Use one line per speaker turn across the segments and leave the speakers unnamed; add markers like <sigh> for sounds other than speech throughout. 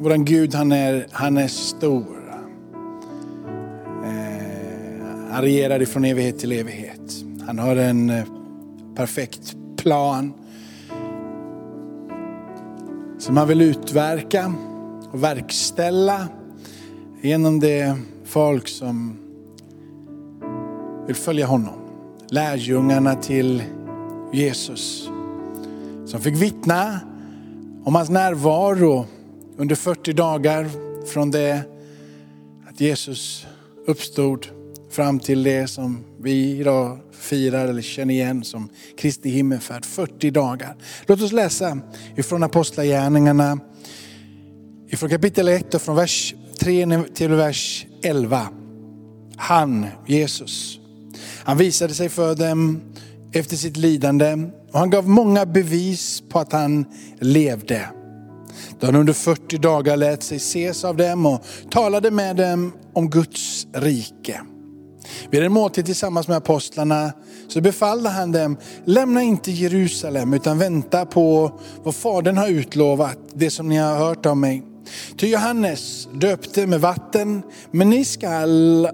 våran Gud han är, han är stor. Eh, han regerar ifrån evighet till evighet. Han har en eh, perfekt plan som han vill utverka och verkställa genom det folk som vill följa honom. Lärjungarna till Jesus som fick vittna om hans närvaro under 40 dagar från det att Jesus uppstod fram till det som vi idag firar eller känner igen som Kristi himmelfärd. 40 dagar. Låt oss läsa ifrån Apostlagärningarna, ifrån kapitel 1 och från vers 3 till vers 11. Han, Jesus, han visade sig för dem efter sitt lidande och han gav många bevis på att han levde. Då han under 40 dagar lät sig ses av dem och talade med dem om Guds rike. Vid en måltid tillsammans med apostlarna så befallde han dem, lämna inte Jerusalem utan vänta på vad Fadern har utlovat, det som ni har hört av mig. Ty Johannes döpte med vatten, men ni skall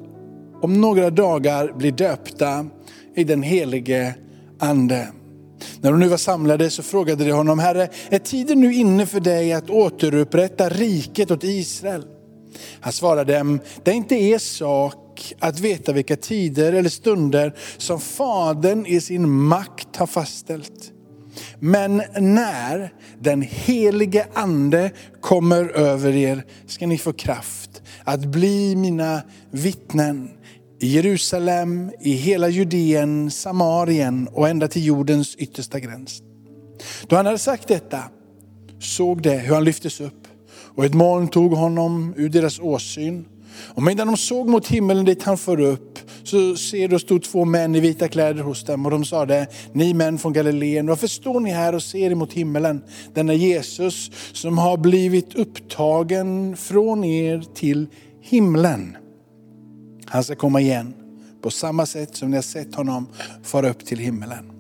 om några dagar bli döpta i den helige ande. När de nu var samlade så frågade de honom, Herre, är tiden nu inne för dig att återupprätta riket åt Israel? Han svarade dem, det är inte er sak att veta vilka tider eller stunder som Fadern i sin makt har fastställt. Men när den helige ande kommer över er ska ni få kraft att bli mina vittnen i Jerusalem, i hela Judeen, Samarien och ända till jordens yttersta gräns. Då han hade sagt detta såg de hur han lyftes upp och ett moln tog honom ur deras åsyn. Och medan de såg mot himmelen dit han för upp så ser då stod två män i vita kläder hos dem och de sade, ni män från Galileen, varför står ni här och ser emot himmelen? Denna Jesus som har blivit upptagen från er till himlen. Han ska komma igen på samma sätt som ni har sett honom fara upp till himmelen.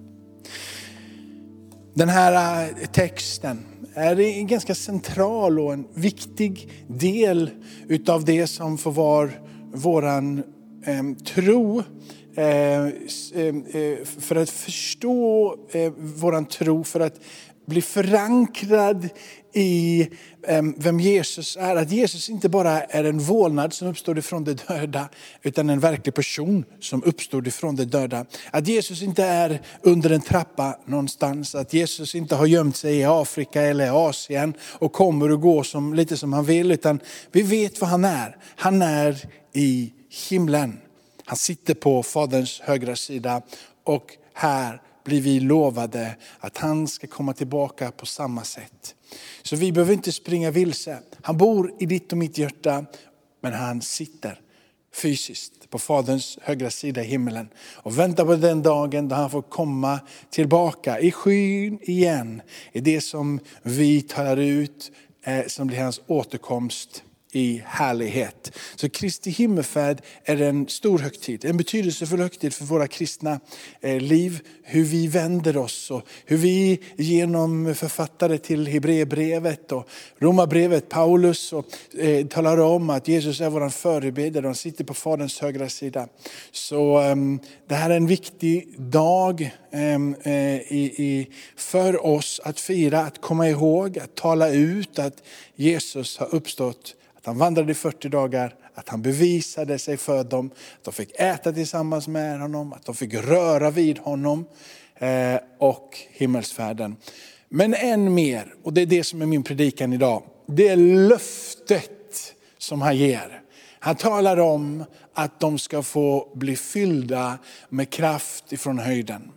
Den här eh, texten är en ganska central och en viktig del utav det som får vara våran eh, tro. Eh, ehm, eh för att förstå eh, våran tro, för att bli förankrad i ehm, vem Jesus är. Att Jesus inte bara är en vålnad som uppstod ifrån de döda, utan en verklig person som uppstod ifrån de döda. Att Jesus inte är under en trappa någonstans, att Jesus inte har gömt sig i Afrika eller Asien och kommer och går som, lite som han vill, utan vi vet vad han är. Han är i himlen. Han sitter på Faderns högra sida och här blir vi lovade att han ska komma tillbaka på samma sätt. Så vi behöver inte springa vilse. Han bor i ditt och mitt hjärta, men han sitter fysiskt på Faderns högra sida i himmelen och väntar på den dagen då han får komma tillbaka i skyn igen. I det som vi talar ut, eh, som blir hans återkomst i härlighet. Så Kristi himmelfärd är en stor högtid, en betydelsefull högtid för våra kristna eh, liv. Hur vi vänder oss och hur vi genom författare till Hebreerbrevet och Romarbrevet, Paulus, och, eh, talar om att Jesus är vår förebedjare han sitter på Faderns högra sida. Så eh, det här är en viktig dag ehm, eh, i, i, för oss att fira, att komma ihåg, att tala ut att Jesus har uppstått att han vandrade i 40 dagar, att han bevisade sig för dem, att de fick äta tillsammans med honom, att de fick röra vid honom eh, och himmelsfärden. Men än mer, och det är det som är min predikan idag, det är löftet som han ger. Han talar om att de ska få bli fyllda med kraft ifrån höjden.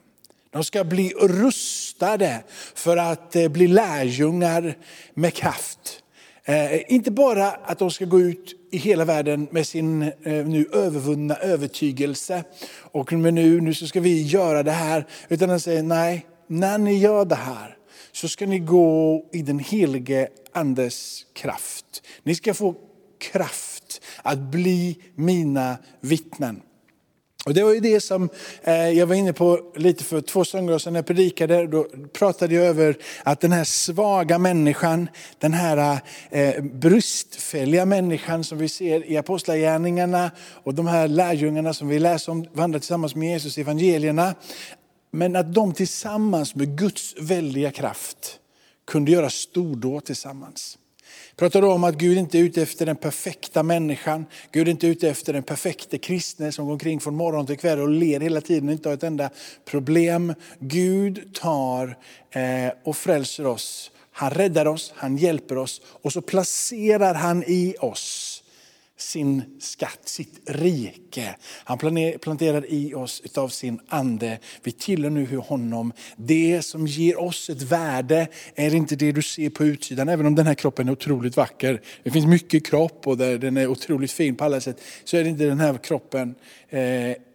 De ska bli rustade för att eh, bli lärjungar med kraft. Eh, inte bara att de ska gå ut i hela världen med sin eh, nu övervunna övertygelse och men nu, nu så ska vi göra det här. Utan han säger nej, när ni gör det här så ska ni gå i den helige andes kraft. Ni ska få kraft att bli mina vittnen. Och det var ju det som eh, jag var inne på lite för två söndagar sedan när jag predikade. Då pratade jag över att den här svaga människan, den här eh, bristfälliga människan som vi ser i apostlagärningarna och de här lärjungarna som vi läser om vandrar tillsammans med Jesus i evangelierna. Men att de tillsammans med Guds väldiga kraft kunde göra stordåd tillsammans. Pratar om att Gud inte är ute efter den perfekta människan. Gud är inte ute efter den perfekta kristne som går omkring från morgon till kväll och ler hela tiden och inte har ett enda problem. Gud tar eh, och frälser oss. Han räddar oss, han hjälper oss och så placerar han i oss sin skatt, sitt rike. Han planterar i oss av sin ande. Vi tillhör nu honom. Det som ger oss ett värde är inte det du ser på utsidan, även om den här kroppen är otroligt vacker. Det finns mycket kropp och den är otroligt fin på alla sätt. Så är det inte den här kroppen eh,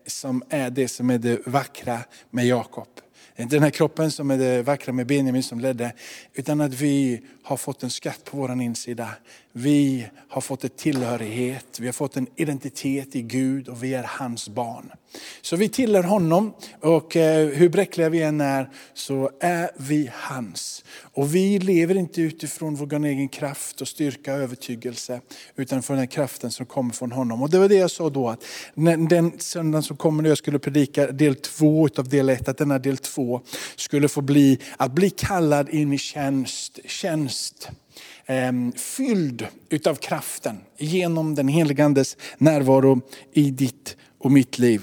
som är det som är det vackra med Jakob. Det är inte den här kroppen som är det vackra med Benjamin som ledde, utan att vi har fått en skatt på vår insida. Vi har fått en tillhörighet, vi har fått en identitet i Gud och vi är hans barn. Så vi tillhör honom och eh, hur bräckliga vi än är så är vi hans. Och vi lever inte utifrån vår egen kraft och styrka och övertygelse utan från den kraften som kommer från honom. Och det var det jag sa då att den söndagen som kommer när jag skulle predika del två av del ett, att denna del två skulle få bli att bli kallad in i tjänst. tjänst Ehm, fylld utav kraften genom den heligandes närvaro i ditt och mitt liv.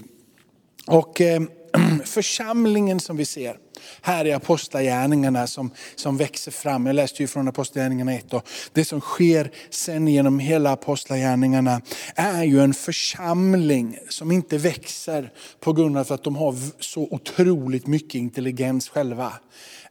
Och ehm, <clears throat> församlingen som vi ser här i Apostlagärningarna som, som växer fram. Jag läste ju från Apostlagärningarna 1. Och det som sker sen genom hela Apostlagärningarna är ju en församling som inte växer på grund av att de har så otroligt mycket intelligens själva.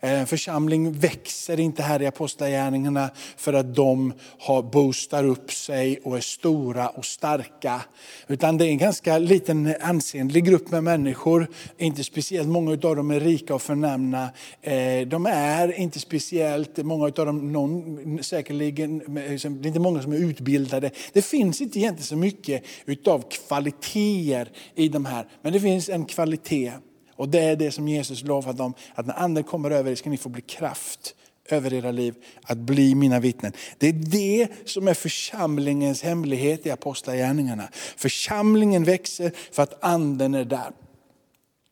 En församling växer inte här i Apostlagärningarna för att de har boostar upp sig och är stora och starka. Utan det är en ganska liten ansenlig grupp med människor. Inte speciellt många av dem är rika och förnämna. Eh, de är inte speciellt, många av dem, någon, säkerligen, liksom, det är inte många som är utbildade. Det finns inte egentligen så mycket utav kvaliteter i de här. Men det finns en kvalitet och det är det som Jesus lovade dem, att när anden kommer över er ska ni få bli kraft över era liv, att bli mina vittnen. Det är det som är församlingens hemlighet i Apostlagärningarna. Församlingen växer för att anden är där.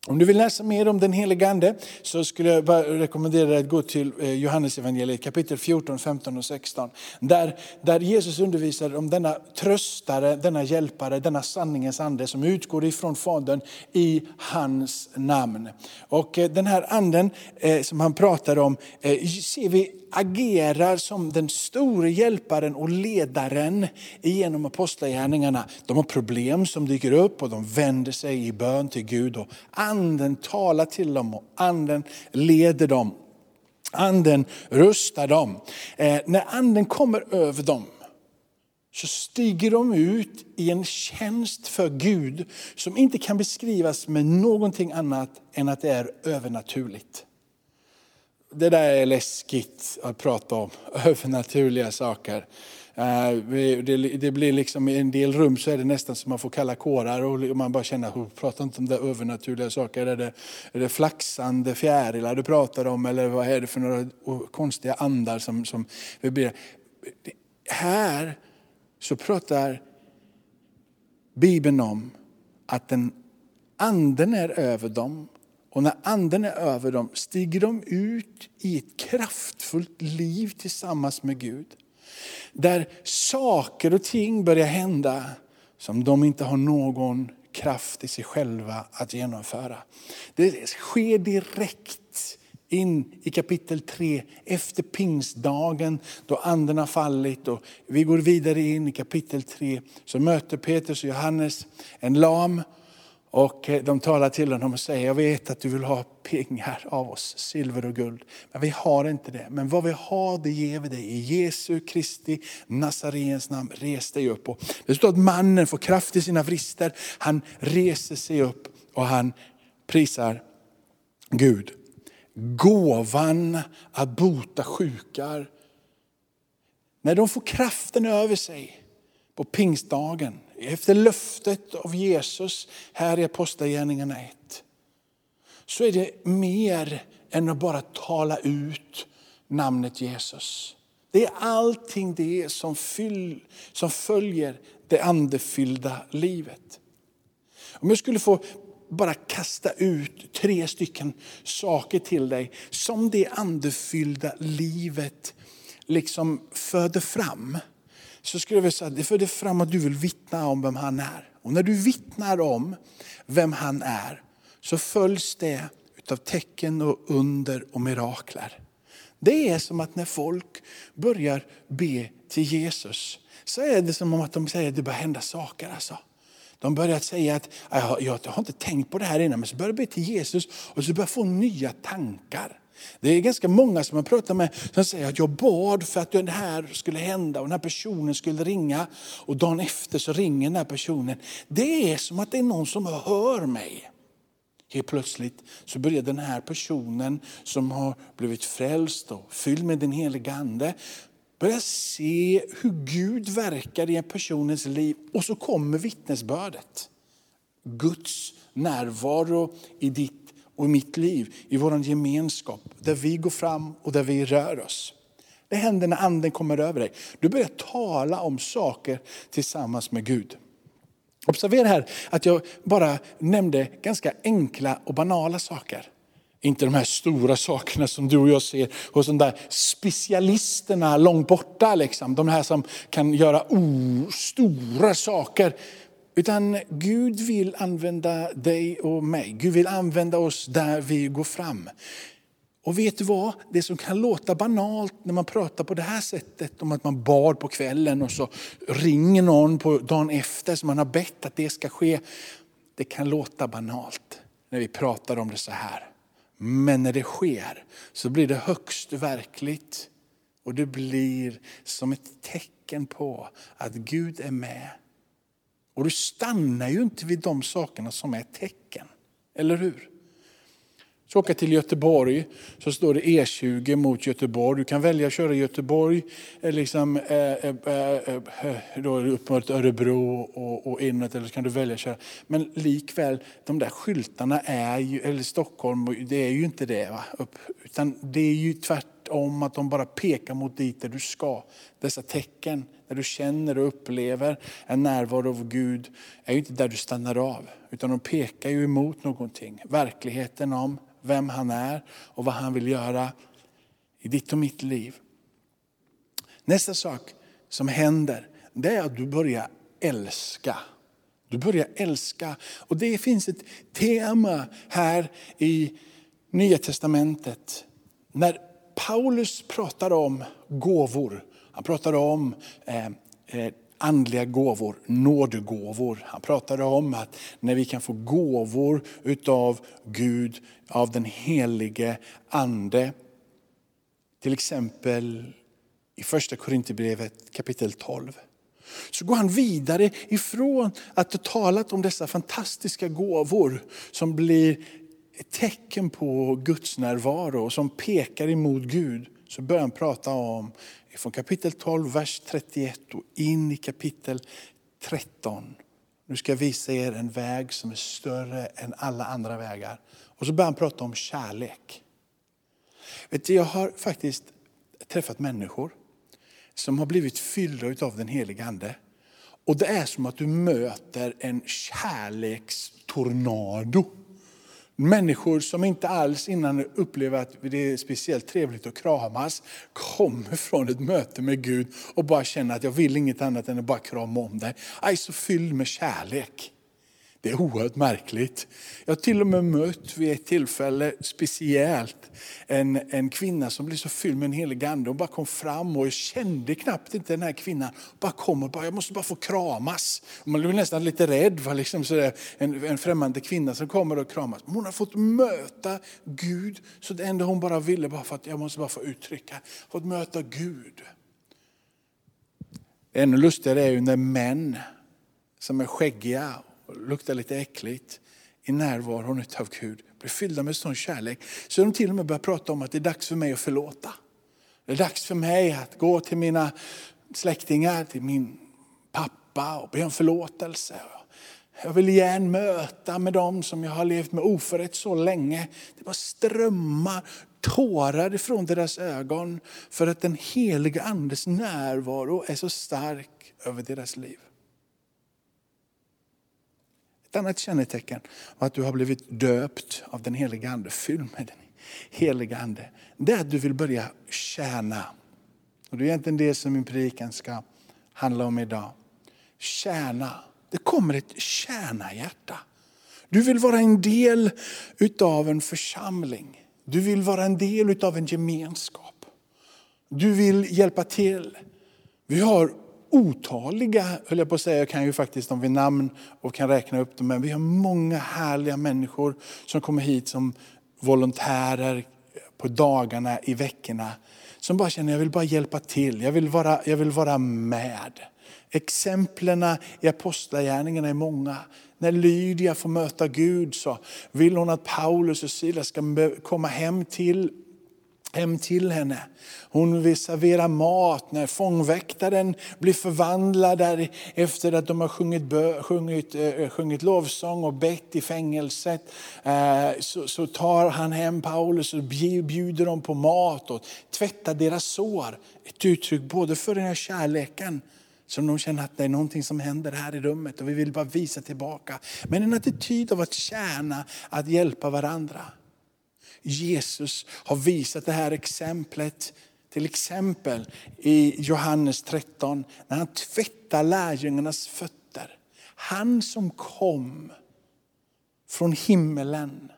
Om du vill läsa mer om den helige Ande så skulle jag bara rekommendera dig att gå till eh, Johannes evangeliet kapitel 14, 15 och 16. Där, där Jesus undervisar om denna tröstare, denna hjälpare, denna sanningens ande som utgår ifrån Fadern i hans namn. Och eh, den här anden eh, som han pratar om ser vi agerar som den store hjälparen och ledaren genom apostlagärningarna. De har problem som dyker upp och de vänder sig i bön till Gud. Och anden talar till dem och anden leder dem. Anden rustar dem. Eh, när anden kommer över dem så stiger de ut i en tjänst för Gud som inte kan beskrivas med någonting annat än att det är övernaturligt det där är läskigt att prata om, <laughs> övernaturliga saker. Eh, det blir liksom, I en del rum så är det nästan som man får kalla kårar och man bara känner, prata inte om det övernaturliga saker. Är det, är det flaxande fjärilar du pratar om eller vad är det för några konstiga andar som, som blir? Här så pratar Bibeln om att den anden är över dem och när anden är över dem stiger de ut i ett kraftfullt liv tillsammans med Gud. Där saker och ting börjar hända som de inte har någon kraft i sig själva att genomföra. Det sker direkt in i kapitel 3 efter pingstdagen då anden har fallit. Och vi går vidare in i kapitel 3 så möter Petrus och Johannes en lam och eh, de talar till honom och säger, jag vet att du vill ha pengar av oss, silver och guld. Men vi har inte det. Men vad vi har det ger vi dig. I Jesu Kristi Nazarens namn, res dig upp. Och det står att mannen får kraft i sina vrister. Han reser sig upp och han prisar Gud. Gåvan att bota sjukar. När de får kraften över sig på pingstdagen, efter löftet av Jesus här i Apostlagärningarna 1, så är det mer än att bara tala ut namnet Jesus. Det är allting det som, fyll, som följer det andefyllda livet. Om jag skulle få bara kasta ut tre stycken saker till dig som det andefyllda livet liksom föder fram. Så skulle jag vilja säga att det föder fram att du vill vittna om vem han är. Och när du vittnar om vem han är så följs det av tecken och under och mirakler. Det är som att när folk börjar be till Jesus så är det som att de säger att det börjar hända saker. Alltså. De börjar säga att jag, jag har inte tänkt på det här innan, men så börjar de be till Jesus och så börjar få nya tankar. Det är ganska många som jag pratar med som säger att jag bad för att det här skulle hända och den här personen skulle ringa. Och dagen efter så ringer den här personen. Det är som att det är någon som hör mig. Helt plötsligt så börjar den här personen som har blivit frälst och fylld med den helige Ande börja se hur Gud verkar i en personens liv. Och så kommer vittnesbördet. Guds närvaro i ditt och i mitt liv, i vår gemenskap, där vi går fram och där vi rör oss. Det händer när anden kommer över dig. Du börjar tala om saker tillsammans med Gud. Observera här att jag bara nämnde ganska enkla och banala saker. Inte de här stora sakerna som du och jag ser hos de där specialisterna långt borta. Liksom. De här som kan göra oh, stora saker. Utan Gud vill använda dig och mig. Gud vill använda oss där vi går fram. Och vet du vad? Det som kan låta banalt när man pratar på det här sättet, om att man bad på kvällen och så ringer någon på dagen efter som man har bett att det ska ske. Det kan låta banalt när vi pratar om det så här. Men när det sker så blir det högst verkligt. Och det blir som ett tecken på att Gud är med. Och du stannar ju inte vid de sakerna som är tecken. Eller hur? Så åka till Göteborg så står det E20 mot Göteborg. Du kan välja att köra Göteborg eh, liksom, eh eh, eh, eh, då är det upp mot Örebro och, och inåt eller så kan du välja att köra. Men likväl, de där skyltarna är ju, eller Stockholm, det är ju inte det. Va? Upp, utan det är ju tvärtom att de bara pekar mot dit där du ska. Dessa tecken, där du känner och upplever en närvaro av Gud, är ju inte där du stannar av. Utan de pekar ju emot någonting. Verkligheten om vem han är och vad han vill göra i ditt och mitt liv. Nästa sak som händer, det är att du börjar älska. Du börjar älska. Och det finns ett tema här i Nya Testamentet. När Paulus pratar om gåvor, han pratade om eh, eh, andliga gåvor, nådegåvor. Han pratade om att när vi kan få gåvor utav Gud, av den helige Ande. Till exempel i första Korinthierbrevet kapitel 12. Så går han vidare ifrån att ha talat om dessa fantastiska gåvor som blir ett tecken på Guds närvaro och som pekar emot Gud. Så börjar han prata om från kapitel 12, vers 31 och in i kapitel 13. Nu ska jag visa er en väg som är större än alla andra vägar. Och så börjar han prata om kärlek. Vet du, jag har faktiskt träffat människor som har blivit fyllda av den heliga Ande. Och det är som att du möter en kärlekstornado. Människor som inte alls innan upplever att det är speciellt trevligt att kramas, kommer från ett möte med Gud och bara känner att jag vill inget annat än att bara krama om dig. Jag är så fylld med kärlek. Det är oerhört märkligt. Jag har till och med mött vid ett tillfälle speciellt en, en kvinna som blev så fylld med en helig ande. Hon bara kom fram och jag kände knappt inte den här kvinnan. Bara kom och bara, jag måste bara få kramas. Man blir nästan lite rädd för liksom sådär, en, en främmande kvinna som kommer och kramas. Men hon har fått möta Gud så det enda hon bara ville, bara för att jag måste bara få uttrycka, fått möta Gud. Ännu lustigare är ju när män som är skäggiga och luktar lite äckligt i närvaron av Gud blir fyllda med sån kärlek så de till och med börjar prata om att det är dags för mig att förlåta. Det är dags för mig att gå till mina släktingar, till min pappa och be om förlåtelse. Jag vill igen möta med dem som jag har levt med oförrätt så länge. Det bara strömmar tårar ifrån deras ögon för att den heliga andes närvaro är så stark över deras liv. Ett annat kännetecken var att du har blivit döpt av den heliga Ande, fylld med den heliga Ande. Det är att du vill börja tjäna. Och det är egentligen det som min predikan ska handla om idag. Tjäna. Det kommer ett tjänarhjärta. Du vill vara en del utav en församling. Du vill vara en del utav en gemenskap. Du vill hjälpa till. Vi har otaliga, höll jag på att säga, jag kan ju faktiskt dem vid namn och kan räkna upp dem, men vi har många härliga människor som kommer hit som volontärer på dagarna, i veckorna. Som bara känner, jag vill bara hjälpa till, jag vill vara, jag vill vara med. Exemplen i apostlagärningarna är många. När Lydia får möta Gud så vill hon att Paulus och Silas ska komma hem till hem till henne. Hon vill servera mat när fångväktaren blir förvandlad där efter att de har sjungit, bö, sjungit, äh, sjungit lovsång och bett i fängelset. Äh, så, så, tar han hem Paulus och bjuder dem på mat och tvättar deras sår. Ett uttryck både för den här kärleken som de känner att det är någonting som händer här i rummet och vi vill bara visa tillbaka. Men en attityd av att tjäna, att hjälpa varandra. Jesus har visat det här exemplet till exempel i Johannes 13 när han tvättar lärjungarnas fötter. Han som kom från himmelen.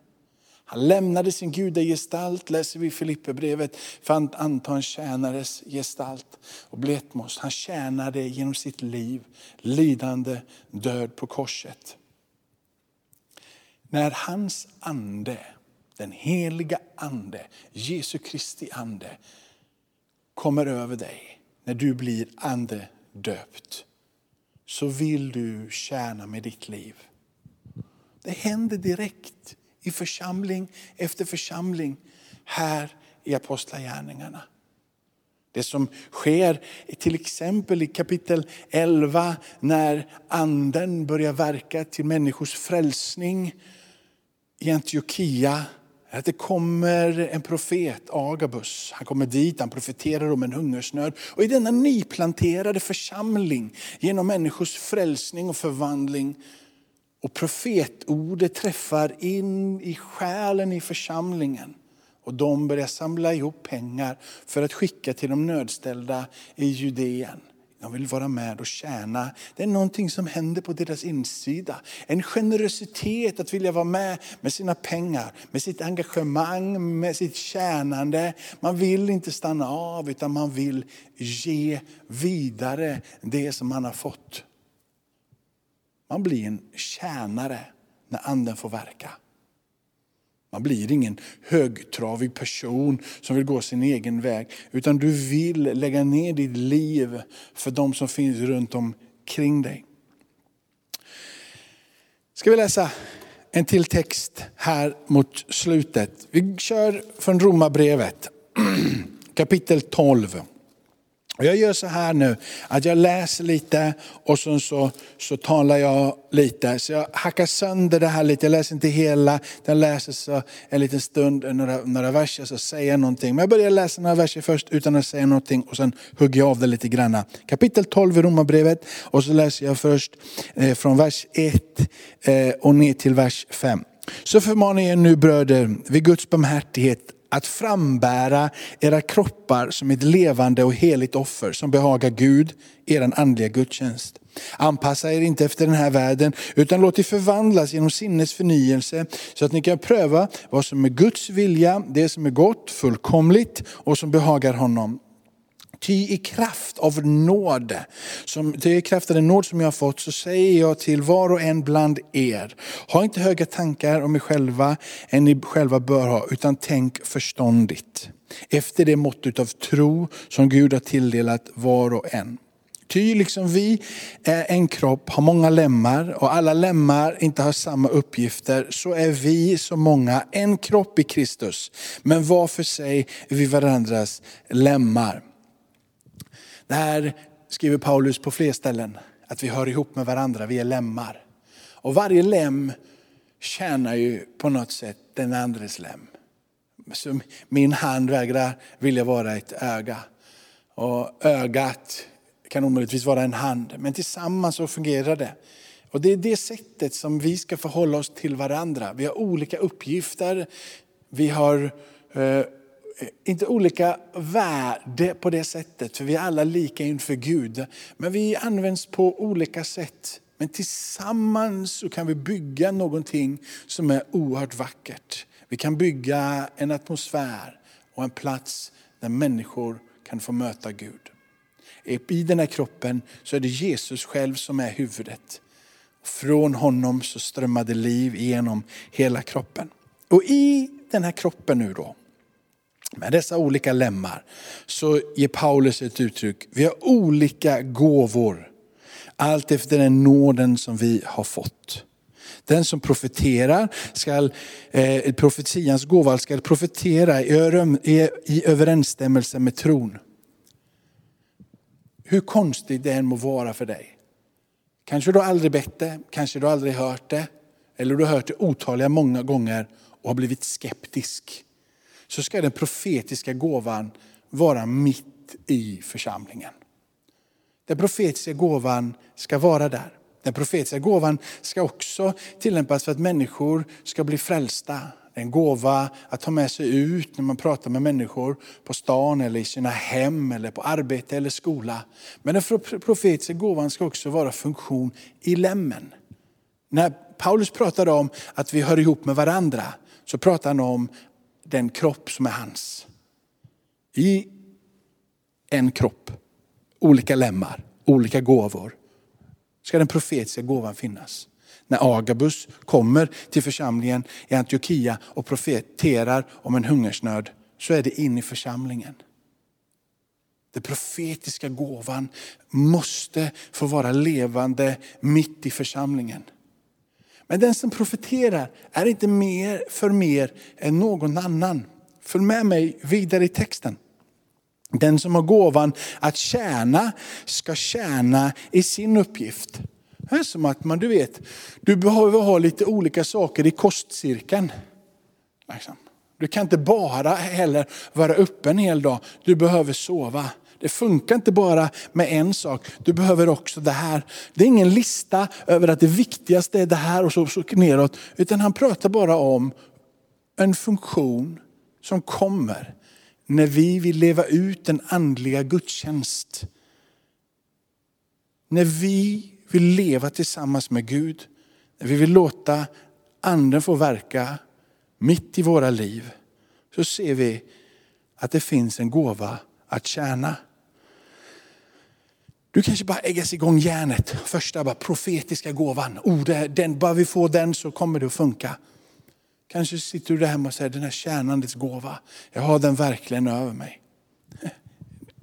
Han lämnade sin gudagestalt, läser vi i Filipperbrevet, för att anta en tjänares gestalt och bletmos. Han tjänade genom sitt liv, lidande, död på korset. När hans ande den heliga ande, Jesu Kristi ande, kommer över dig när du blir andedöpt så vill du tjäna med ditt liv. Det händer direkt i församling efter församling här i Apostlagärningarna. Det som sker till exempel i kapitel 11 när anden börjar verka till människors frälsning i Antiochia att det kommer en profet, Agabus. Han kommer dit, han profeterar om en hungersnöd. Och i denna nyplanterade församling, genom människors frälsning och förvandling, och profetordet träffar in i själen i församlingen. Och de börjar samla ihop pengar för att skicka till de nödställda i Judeen. De vill vara med och tjäna. Det är någonting som händer på deras insida. En generositet att vilja vara med med sina pengar, med sitt engagemang, med sitt tjänande. Man vill inte stanna av utan man vill ge vidare det som man har fått. Man blir en tjänare när anden får verka. Man blir ingen högtravig person som vill gå sin egen väg. Utan du vill lägga ner ditt liv för de som finns runt omkring dig. Ska vi läsa en till text här mot slutet. Vi kör från Romarbrevet <clears throat> kapitel 12. Jag gör så här nu, att jag läser lite och sen så, så talar jag lite. Så jag hackar sönder det här lite, jag läser inte hela, jag läser så en liten stund, några, några verser, så säger jag någonting. Men jag börjar läsa några verser först utan att säga någonting och sen hugger jag av det lite grann. Kapitel 12 i Romarbrevet och så läser jag först eh, från vers 1 eh, och ner till vers 5. Så förmanar jag nu bröder vid Guds barmhärtighet att frambära era kroppar som ett levande och heligt offer som behagar Gud, er andliga gudstjänst. Anpassa er inte efter den här världen, utan låt er förvandlas genom sinnets förnyelse, så att ni kan pröva vad som är Guds vilja, det som är gott, fullkomligt och som behagar honom. Ty i kraft av nåd, som, ty i kraft av den nåd som jag har fått så säger jag till var och en bland er, ha inte höga tankar om er själva än ni själva bör ha, utan tänk förståndigt. Efter det måttet av tro som Gud har tilldelat var och en. Ty liksom vi är en kropp, har många lemmar och alla lemmar inte har samma uppgifter, så är vi så många en kropp i Kristus. Men var för sig är vi varandras lemmar. Det här skriver Paulus på fler ställen, att vi hör ihop med varandra, vi är lemmar. Och varje lem tjänar ju på något sätt den andres lem. Så min hand vägrar vilja vara ett öga. Och ögat kan omöjligtvis vara en hand, men tillsammans så fungerar det. Och Det är det sättet som vi ska förhålla oss till varandra. Vi har olika uppgifter, vi har eh, inte olika värde på det sättet, för vi är alla lika inför Gud. Men vi används på olika sätt. Men tillsammans så kan vi bygga någonting som är oerhört vackert. Vi kan bygga en atmosfär och en plats där människor kan få möta Gud. I den här kroppen så är det Jesus själv som är huvudet. Från honom så strömmade liv igenom hela kroppen. Och i den här kroppen nu då, med dessa olika lemmar, så ger Paulus ett uttryck. Vi har olika gåvor. Allt efter den nåden som vi har fått. Den som profeterar, ska, eh, profetians gåva ska profetera i, i överensstämmelse med tron. Hur konstigt det än må vara för dig. Kanske du aldrig bett det, kanske du aldrig hört det. Eller du har hört det otaliga många gånger och har blivit skeptisk. Så ska den profetiska gåvan vara mitt i församlingen. Den profetiska gåvan ska vara där. Den profetiska gåvan ska också tillämpas för att människor ska bli frälsta. En gåva att ta med sig ut när man pratar med människor på stan eller i sina hem eller på arbete eller skola. Men den profetiska gåvan ska också vara funktion i lemmen. När Paulus pratar om att vi hör ihop med varandra så pratar han om den kropp som är hans. I en kropp, olika lemmar, olika gåvor ska den profetiska gåvan finnas när Agabus kommer till församlingen i Antiochia och profeterar om en hungersnöd, så är det in i församlingen. Den profetiska gåvan måste få vara levande mitt i församlingen. Men den som profeterar är inte mer för mer än någon annan. Följ med mig vidare i texten. Den som har gåvan att tjäna ska tjäna i sin uppgift. Det är som att man, du vet, du behöver ha lite olika saker i kostcirkeln. Du kan inte bara heller vara uppe en hel dag, du behöver sova. Det funkar inte bara med en sak, du behöver också det här. Det är ingen lista över att det viktigaste är det här och så, så neråt. Utan han pratar bara om en funktion som kommer när vi vill leva ut den andliga gudstjänst. När vi vill leva tillsammans med Gud, när vi vill låta anden få verka mitt i våra liv, så ser vi att det finns en gåva att tjäna. Du kanske bara äggas igång järnet, första bara profetiska gåvan. Oh, den, bara vi får den så kommer det att funka. Kanske sitter du där hemma och säger, den här tjänandets gåva, jag har den verkligen över mig. <laughs>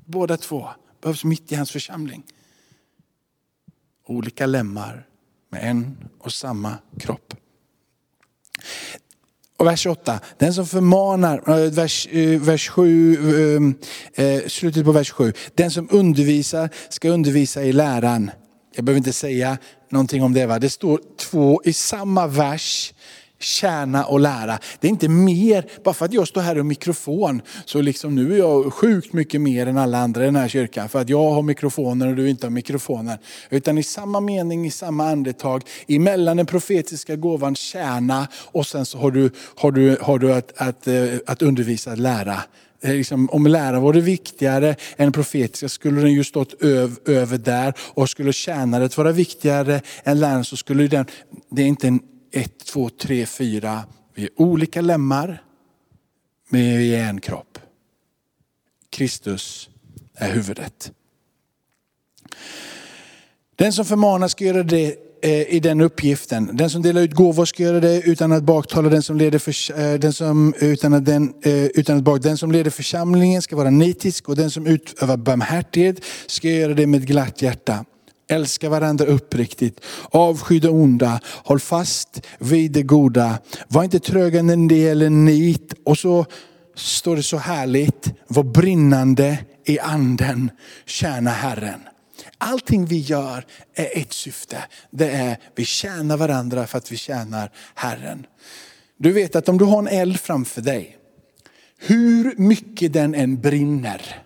Båda två behövs mitt i hans församling olika lemmar med en och samma kropp. Och vers 8, den som förmanar, eh, vers, eh, vers 7, ehm, eh, slutet på vers 7. Den som undervisar ska undervisa i läran. Jag behöver inte säga någonting om det. Va? Det står två i samma vers tjäna och lära. Det är inte mer, bara för att jag står här och mikrofon, så liksom nu är jag sjukt mycket mer än alla andra i den här kyrkan. För att jag har mikrofoner och du inte har mikrofoner. Utan i samma mening, i samma andetag, emellan den profetiska gåvan tjäna och sen så har du, har du, har du att, att, eh, att undervisa, att lära. Liksom, om lära var viktigare än profetiska skulle den ju stått öv, över där. Och skulle tjänandet vara viktigare än läraren så skulle den, det är inte en ett, två, tre, fyra. Vi är olika lemmar, men vi är en kropp. Kristus är huvudet. Den som förmanar ska göra det eh, i den uppgiften. Den som delar ut gåvor ska göra det utan att baktala den som leder, för, eh, den som, utan att den, eh, utan att bak, den som leder församlingen ska vara nitisk och den som utövar barmhärtighet ska göra det med ett glatt hjärta. Älska varandra uppriktigt, avsky det onda, håll fast vid det goda. Var inte tröga när det gäller nit. Och så står det så härligt, var brinnande i anden, tjäna Herren. Allting vi gör är ett syfte. Det är vi tjänar varandra för att vi tjänar Herren. Du vet att om du har en eld framför dig, hur mycket den än brinner,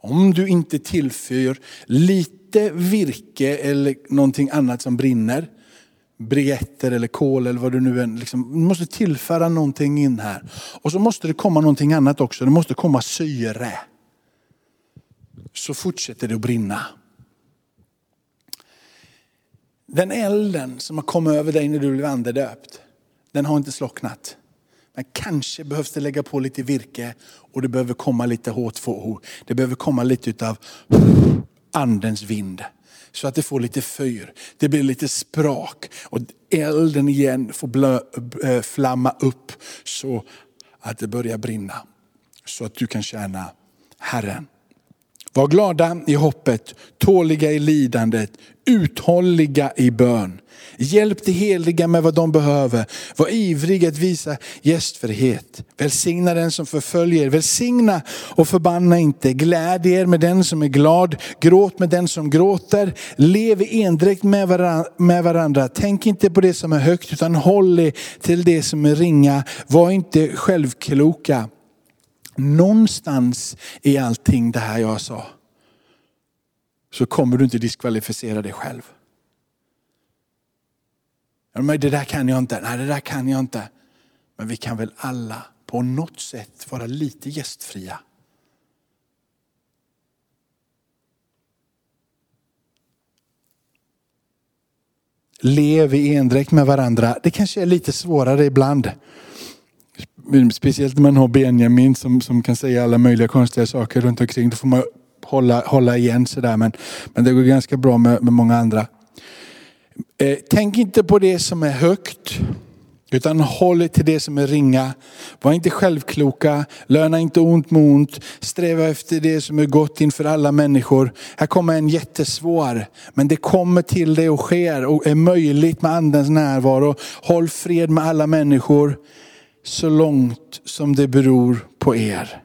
om du inte tillför lite virke eller någonting annat som brinner, briketter eller kol eller vad du nu än, Liksom, du måste tillföra någonting in här. Och så måste det komma någonting annat också, det måste komma syre. Så fortsätter det att brinna. Den elden som har kommit över dig när du blev andedöpt, den har inte slocknat. Men kanske behövs det lägga på lite virke och det behöver komma lite hårt Det behöver komma lite utav andens vind. Så att det får lite fyr, det blir lite sprak och elden igen får blö, äh, flamma upp så att det börjar brinna. Så att du kan tjäna Herren. Var glada i hoppet, tåliga i lidandet, uthålliga i bön. Hjälp de heliga med vad de behöver. Var ivrig att visa gästfrihet. Välsigna den som förföljer. Välsigna och förbanna inte. Gläd er med den som är glad. Gråt med den som gråter. Lev i endräkt med varandra, med varandra. Tänk inte på det som är högt utan håll er till det som är ringa. Var inte självkloka. Någonstans i allting det här jag sa så kommer du inte diskvalificera dig själv. Men det där kan jag inte, nej det där kan jag inte. Men vi kan väl alla på något sätt vara lite gästfria. Lev i endräkt med varandra. Det kanske är lite svårare ibland. Speciellt när man har Benjamin som, som kan säga alla möjliga konstiga saker runt omkring. Då får man hålla, hålla igen sådär. Men, men det går ganska bra med, med många andra. Eh, tänk inte på det som är högt. Utan håll till det som är ringa. Var inte självkloka, löna inte ont med ont. Sträva efter det som är gott inför alla människor. Här kommer en jättesvår, men det kommer till dig och sker och är möjligt med andens närvaro. Håll fred med alla människor så långt som det beror på er.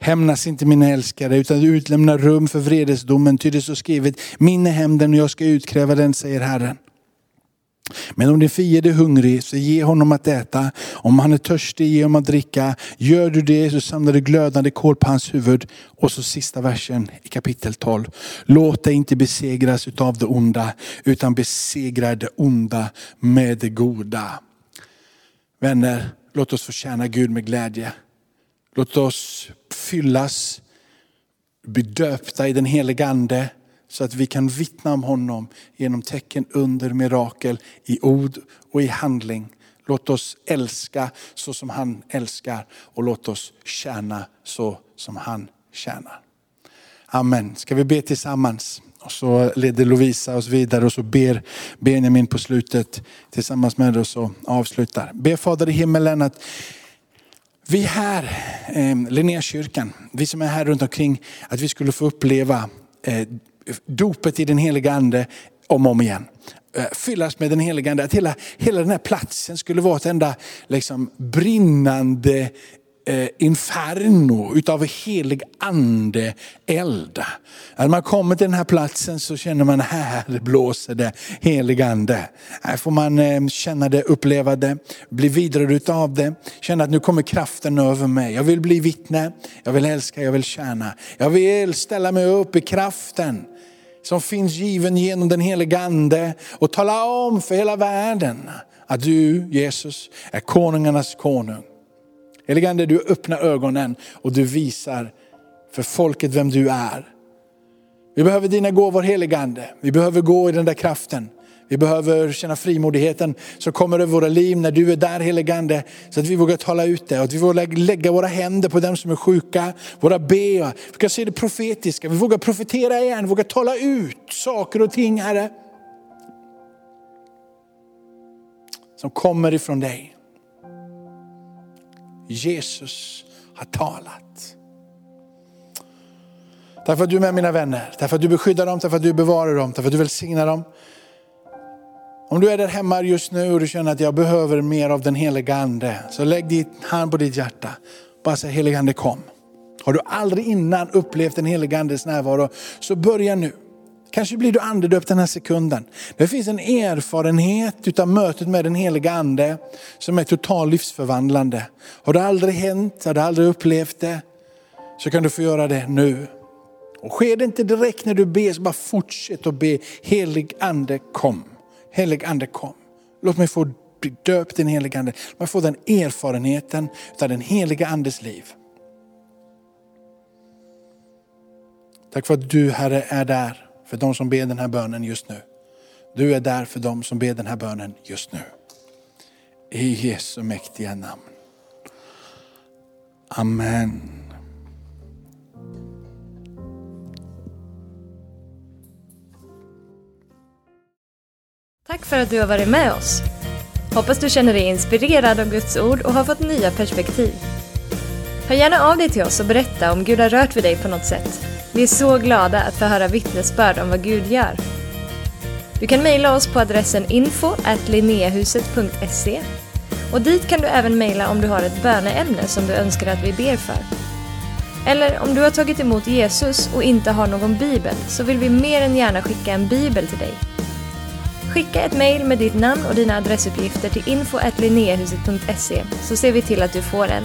Hämnas inte mina älskare utan utlämna rum för vredesdomen. Ty det är så skrivet, min är hämnden och jag ska utkräva den, säger Herren. Men om din fiende är hungrig, så ge honom att äta. Om han är törstig, ge honom att dricka. Gör du det så samlar du glödande kol på hans huvud. Och så sista versen i kapitel 12. Låt dig inte besegras utav det onda, utan besegra det onda med det goda. Vänner, låt oss få tjäna Gud med glädje. Låt oss fyllas, bli döpta i den helige Ande så att vi kan vittna om honom genom tecken, under, mirakel i ord och i handling. Låt oss älska så som han älskar och låt oss tjäna så som han tjänar. Amen. Ska vi be tillsammans? Och så leder Lovisa oss vidare och så ber Benjamin på slutet tillsammans med oss och avslutar. Be Fader i himmelen att vi här, eh, Linnékyrkan, vi som är här runt omkring, att vi skulle få uppleva eh, dopet i den heliga ande om och om igen. Eh, fyllas med den heliga ande, att hela, hela den här platsen skulle vara ett enda liksom, brinnande eh, inferno utav helig ande eld. När man kommer till den här platsen så känner man här blåser det helig ande. Här får man eh, känna det, uppleva det, bli vidare utav det. Känna att nu kommer kraften över mig. Jag vill bli vittne, jag vill älska, jag vill tjäna. Jag vill ställa mig upp i kraften som finns given genom den helige ande och tala om för hela världen att du Jesus är konungarnas konung. Helige Ande, du öppnar ögonen och du visar för folket vem du är. Vi behöver dina gåvor helige Ande. Vi behöver gå i den där kraften. Vi behöver känna frimodigheten som kommer över våra liv när du är där helige Ande. Så att vi vågar tala ut det och att vi vågar lägga våra händer på dem som är sjuka. Våra be, vi kan se det profetiska. Vi vågar profetera igen, vågar tala ut saker och ting Herre. Som kommer ifrån dig. Jesus har talat. Tack för att du är med mina vänner. Tack för att du beskyddar dem, tack för att du bevarar dem, tack för att du välsignar dem. Om du är där hemma just nu och du känner att jag behöver mer av den heliga Ande, så lägg din hand på ditt hjärta. Bara säg heliga Ande kom. Har du aldrig innan upplevt den heliga Andes närvaro, så börja nu. Kanske blir du andedöpt den här sekunden. Det finns en erfarenhet utav mötet med den heliga ande som är totalt livsförvandlande. Har det aldrig hänt, har du aldrig upplevt det, så kan du få göra det nu. Och sker det inte direkt när du ber, så bara fortsätt att be. Helig ande kom. Helig ande kom. Låt mig få bli döpt i den heliga ande. Låt mig få den erfarenheten av den heliga andes liv. Tack för att du Herre är där för de som ber den här bönen just nu. Du är där för de som ber den här bönen just nu. I Jesu mäktiga namn. Amen.
Tack för att du har varit med oss. Hoppas du känner dig inspirerad av Guds ord och har fått nya perspektiv. Hör gärna av dig till oss och berätta om Gud har rört vid dig på något sätt. Vi är så glada att få höra vittnesbörd om vad Gud gör. Du kan mejla oss på adressen info och dit kan du även mejla om du har ett böneämne som du önskar att vi ber för. Eller om du har tagit emot Jesus och inte har någon bibel så vill vi mer än gärna skicka en bibel till dig. Skicka ett mejl med ditt namn och dina adressuppgifter till info så ser vi till att du får en.